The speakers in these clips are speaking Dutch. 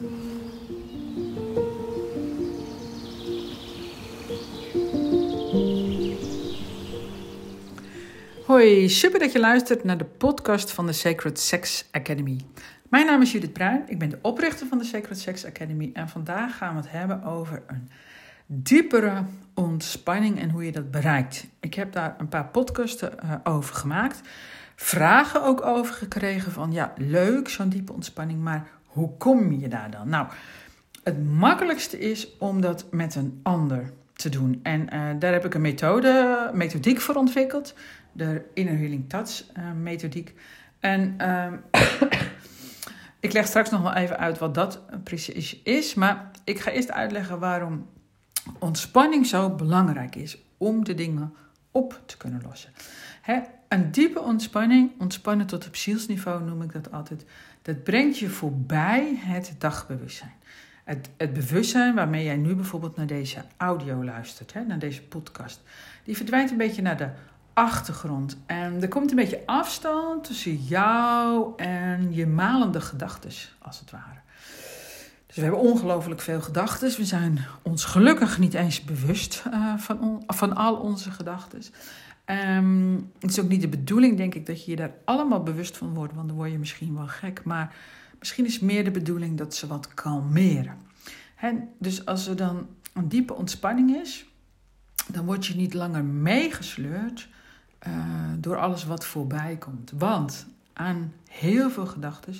Hoi, super dat je luistert naar de podcast van de Sacred Sex Academy. Mijn naam is Judith Bruin, ik ben de oprichter van de Sacred Sex Academy en vandaag gaan we het hebben over een diepere ontspanning en hoe je dat bereikt. Ik heb daar een paar podcasten uh, over gemaakt, vragen ook over gekregen van ja, leuk zo'n diepe ontspanning, maar hoe kom je daar dan? Nou, het makkelijkste is om dat met een ander te doen. En uh, daar heb ik een methode, methodiek voor ontwikkeld de Inner Healing Touch uh, methodiek. En uh, ik leg straks nog wel even uit wat dat precies is. Maar ik ga eerst uitleggen waarom ontspanning zo belangrijk is om de dingen op te kunnen lossen. Hè, een diepe ontspanning, ontspannen tot op zielsniveau noem ik dat altijd, dat brengt je voorbij het dagbewustzijn. Het, het bewustzijn waarmee jij nu bijvoorbeeld naar deze audio luistert, hè, naar deze podcast, die verdwijnt een beetje naar de achtergrond. En er komt een beetje afstand tussen jou en je malende gedachten, als het ware. Dus we hebben ongelooflijk veel gedachten. We zijn ons gelukkig niet eens bewust uh, van, van al onze gedachten. Um, het is ook niet de bedoeling, denk ik, dat je je daar allemaal bewust van wordt, want dan word je misschien wel gek. Maar misschien is meer de bedoeling dat ze wat kalmeren. En dus als er dan een diepe ontspanning is, dan word je niet langer meegesleurd uh, door alles wat voorbij komt. Want aan heel veel gedachten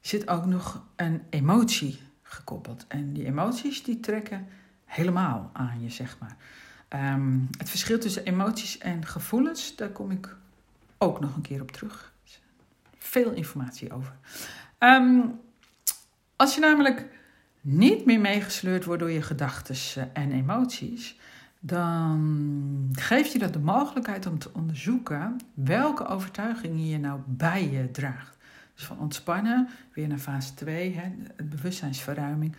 zit ook nog een emotie gekoppeld. En die emoties die trekken helemaal aan je, zeg maar. Um, het verschil tussen emoties en gevoelens, daar kom ik ook nog een keer op terug. Veel informatie over. Um, als je namelijk niet meer meegesleurd wordt door je gedachten en emoties, dan geeft je dat de mogelijkheid om te onderzoeken welke overtuigingen je nou bij je draagt. Dus van ontspannen, weer naar fase 2, hè, het bewustzijnsverruiming,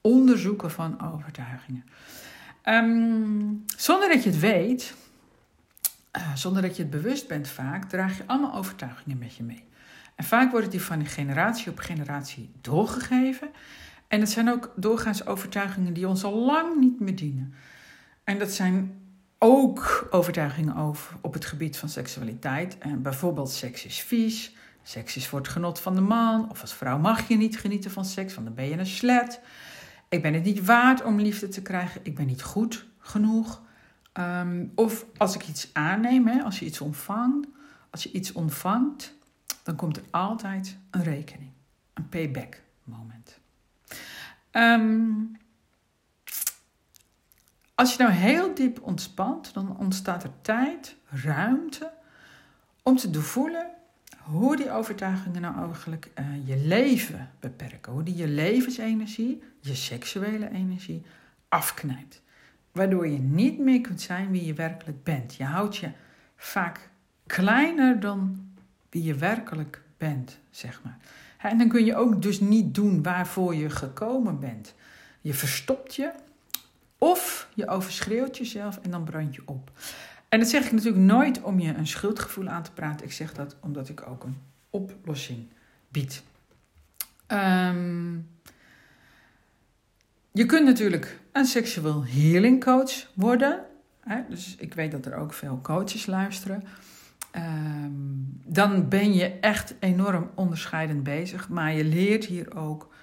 onderzoeken van overtuigingen. Um, zonder dat je het weet, uh, zonder dat je het bewust bent vaak, draag je allemaal overtuigingen met je mee. En vaak worden die van generatie op generatie doorgegeven. En het zijn ook doorgaans overtuigingen die ons al lang niet meer dienen. En dat zijn ook overtuigingen over op het gebied van seksualiteit. En bijvoorbeeld seks is vies, seks is voor het genot van de man, of als vrouw mag je niet genieten van seks, want dan ben je een slet. Ik ben het niet waard om liefde te krijgen, ik ben niet goed genoeg. Um, of als ik iets aanneem, hè, als je iets ontvangt, als je iets ontvangt, dan komt er altijd een rekening, een payback moment. Um, als je nou heel diep ontspant, dan ontstaat er tijd, ruimte om te doorvoelen hoe die overtuigingen nou eigenlijk uh, je leven beperken. Hoe die je levensenergie, je seksuele energie afknijpt. Waardoor je niet meer kunt zijn wie je werkelijk bent. Je houdt je vaak kleiner dan wie je werkelijk bent, zeg maar. En dan kun je ook dus niet doen waarvoor je gekomen bent. Je verstopt je of je overschreeuwt jezelf en dan brand je op. En dat zeg ik natuurlijk nooit om je een schuldgevoel aan te praten. Ik zeg dat omdat ik ook een oplossing bied. Um, je kunt natuurlijk een seksueel healing coach worden. Hè? Dus ik weet dat er ook veel coaches luisteren. Um, dan ben je echt enorm onderscheidend bezig. Maar je leert hier ook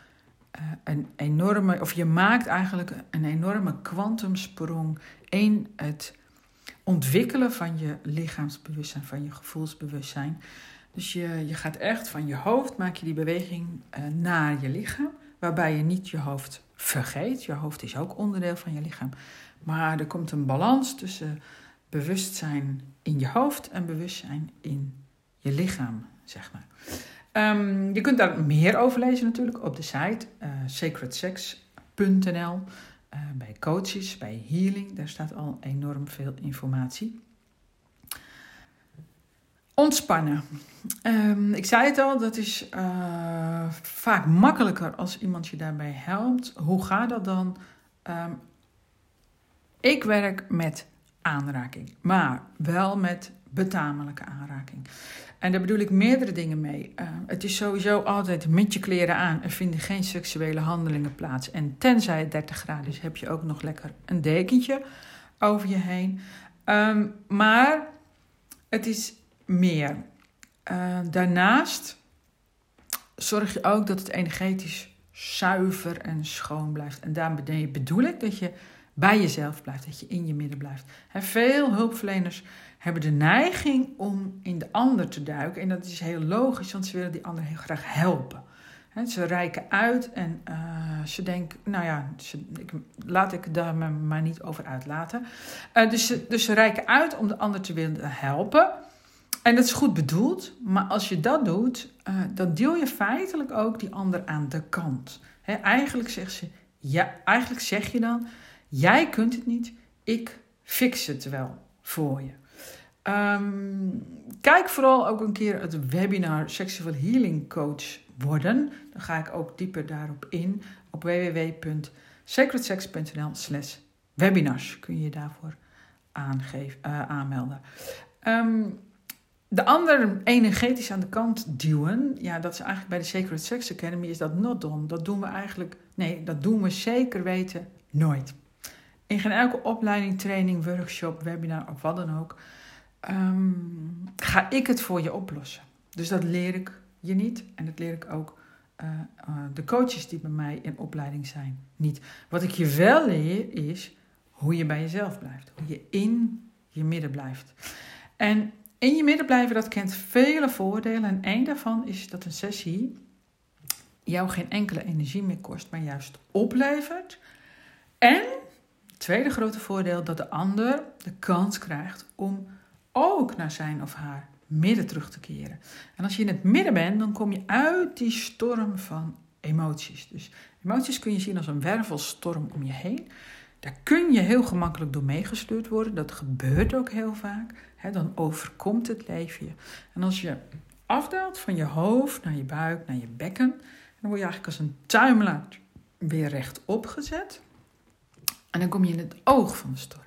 uh, een enorme, of je maakt eigenlijk een enorme kwantumsprong in het ontwikkelen van je lichaamsbewustzijn, van je gevoelsbewustzijn. Dus je, je gaat echt van je hoofd, maak je die beweging uh, naar je lichaam, waarbij je niet je hoofd vergeet. Je hoofd is ook onderdeel van je lichaam. Maar er komt een balans tussen bewustzijn in je hoofd en bewustzijn in je lichaam, zeg maar. Um, je kunt daar meer over lezen natuurlijk op de site uh, sacredsex.nl. Uh, bij coaches, bij healing, daar staat al enorm veel informatie. Ontspannen. Um, ik zei het al, dat is uh, vaak makkelijker als iemand je daarbij helpt. Hoe gaat dat dan? Um, ik werk met aanraking, maar wel met betamelijke aanraking. En daar bedoel ik meerdere dingen mee. Uh, het is sowieso altijd met je kleren aan. Er vinden geen seksuele handelingen plaats. En tenzij het 30 graden is, heb je ook nog lekker een dekentje over je heen. Um, maar het is meer. Uh, daarnaast zorg je ook dat het energetisch zuiver en schoon blijft. En daarmee bedoel ik dat je bij jezelf blijft, dat je in je midden blijft. Veel hulpverleners hebben de neiging om in de ander te duiken. En dat is heel logisch, want ze willen die ander heel graag helpen. He, ze reiken uit en uh, ze denken, nou ja, ze, ik, laat ik daar maar niet over uitlaten. Uh, dus, ze, dus ze reiken uit om de ander te willen helpen. En dat is goed bedoeld, maar als je dat doet, uh, dan deel je feitelijk ook die ander aan de kant. Eigenlijk, zegt ze, ja, eigenlijk zeg je dan, jij kunt het niet, ik fix het wel voor je. Um, kijk vooral ook een keer het webinar Sexual Healing Coach worden. Dan ga ik ook dieper daarop in op www.sacredsex.nl slash webinars kun je daarvoor aangeven, uh, aanmelden. Um, de ander energetisch aan de kant duwen, ja, dat is eigenlijk bij de Sacred Sex Academy, is dat not done. Dat doen we eigenlijk, nee, dat doen we zeker weten nooit. In geen elke opleiding, training, workshop, webinar of wat dan ook, um, ga ik het voor je oplossen. Dus dat leer ik je niet en dat leer ik ook uh, uh, de coaches die bij mij in opleiding zijn niet. Wat ik je wel leer is hoe je bij jezelf blijft, hoe je in je midden blijft. En in je midden blijven, dat kent vele voordelen. En één daarvan is dat een sessie jou geen enkele energie meer kost, maar juist oplevert. En, tweede grote voordeel, dat de ander de kans krijgt om ook naar zijn of haar midden terug te keren. En als je in het midden bent, dan kom je uit die storm van emoties. Dus emoties kun je zien als een wervelstorm om je heen. Daar kun je heel gemakkelijk door meegestuurd worden. Dat gebeurt ook heel vaak. dan overkomt het leven je. En als je afdaalt van je hoofd naar je buik, naar je bekken, dan word je eigenlijk als een tuimelaar weer rechtop gezet. En dan kom je in het oog van de storm.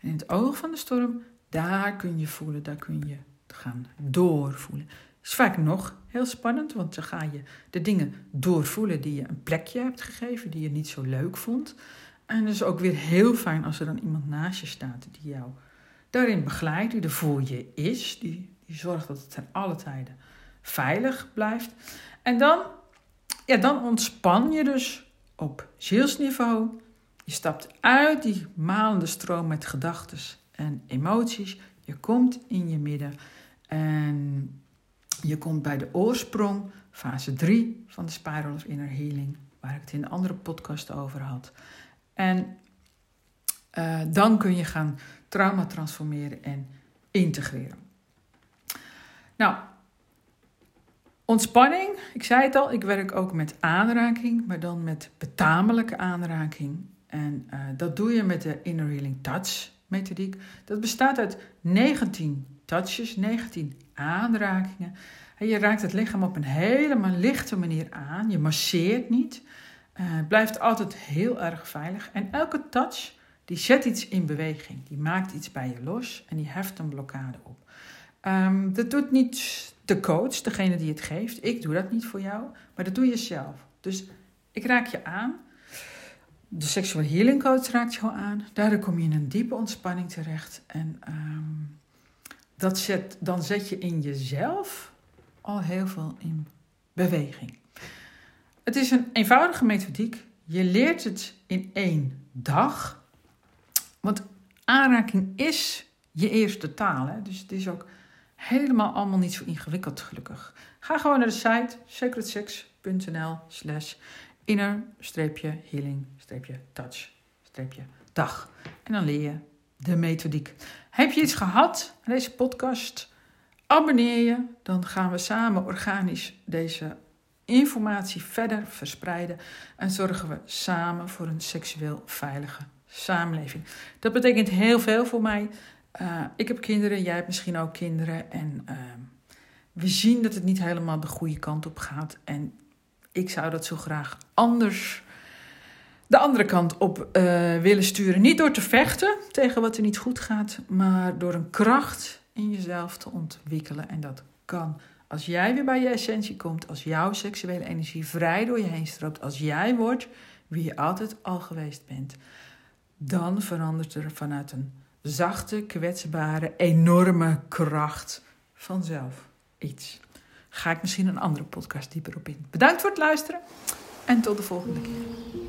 En in het oog van de storm, daar kun je voelen, daar kun je gaan doorvoelen. Is vaak nog heel spannend, want dan ga je de dingen doorvoelen die je een plekje hebt gegeven, die je niet zo leuk vond. En het is ook weer heel fijn als er dan iemand naast je staat die jou daarin begeleidt, die er voor je is, die, die zorgt dat het ten alle tijden veilig blijft. En dan, ja, dan ontspan je dus op zielsniveau. Je stapt uit die malende stroom met gedachten en emoties. Je komt in je midden en je komt bij de oorsprong, fase 3 van de Spiral of Inner Healing, waar ik het in een andere podcast over had. En uh, dan kun je gaan trauma transformeren en integreren. Nou, ontspanning, ik zei het al, ik werk ook met aanraking, maar dan met betamelijke aanraking. En uh, dat doe je met de Inner Healing Touch methodiek. Dat bestaat uit 19 touches, 19 aanrakingen. En je raakt het lichaam op een helemaal lichte manier aan. Je masseert niet. Uh, blijft altijd heel erg veilig. En elke touch die zet iets in beweging. Die maakt iets bij je los en die heft een blokkade op. Um, dat doet niet de coach, degene die het geeft. Ik doe dat niet voor jou, maar dat doe je zelf. Dus ik raak je aan. De sexual healing coach raakt jou aan. Daardoor kom je in een diepe ontspanning terecht. En um, dat zet, dan zet je in jezelf al heel veel in beweging. Het is een eenvoudige methodiek. Je leert het in één dag. Want aanraking is je eerste taal. Hè? Dus het is ook helemaal allemaal niet zo ingewikkeld, gelukkig. Ga gewoon naar de site sacredsex.nl slash inner-healing-touch-dag. En dan leer je de methodiek. Heb je iets gehad aan deze podcast? Abonneer je, dan gaan we samen organisch deze informatie verder verspreiden en zorgen we samen voor een seksueel veilige samenleving. Dat betekent heel veel voor mij. Uh, ik heb kinderen, jij hebt misschien ook kinderen en uh, we zien dat het niet helemaal de goede kant op gaat. En ik zou dat zo graag anders de andere kant op uh, willen sturen. Niet door te vechten tegen wat er niet goed gaat, maar door een kracht in jezelf te ontwikkelen. En dat kan. Als jij weer bij je essentie komt, als jouw seksuele energie vrij door je heen stroomt, als jij wordt wie je altijd al geweest bent, dan verandert er vanuit een zachte, kwetsbare, enorme kracht vanzelf iets. Ga ik misschien een andere podcast dieper op in. Bedankt voor het luisteren en tot de volgende keer.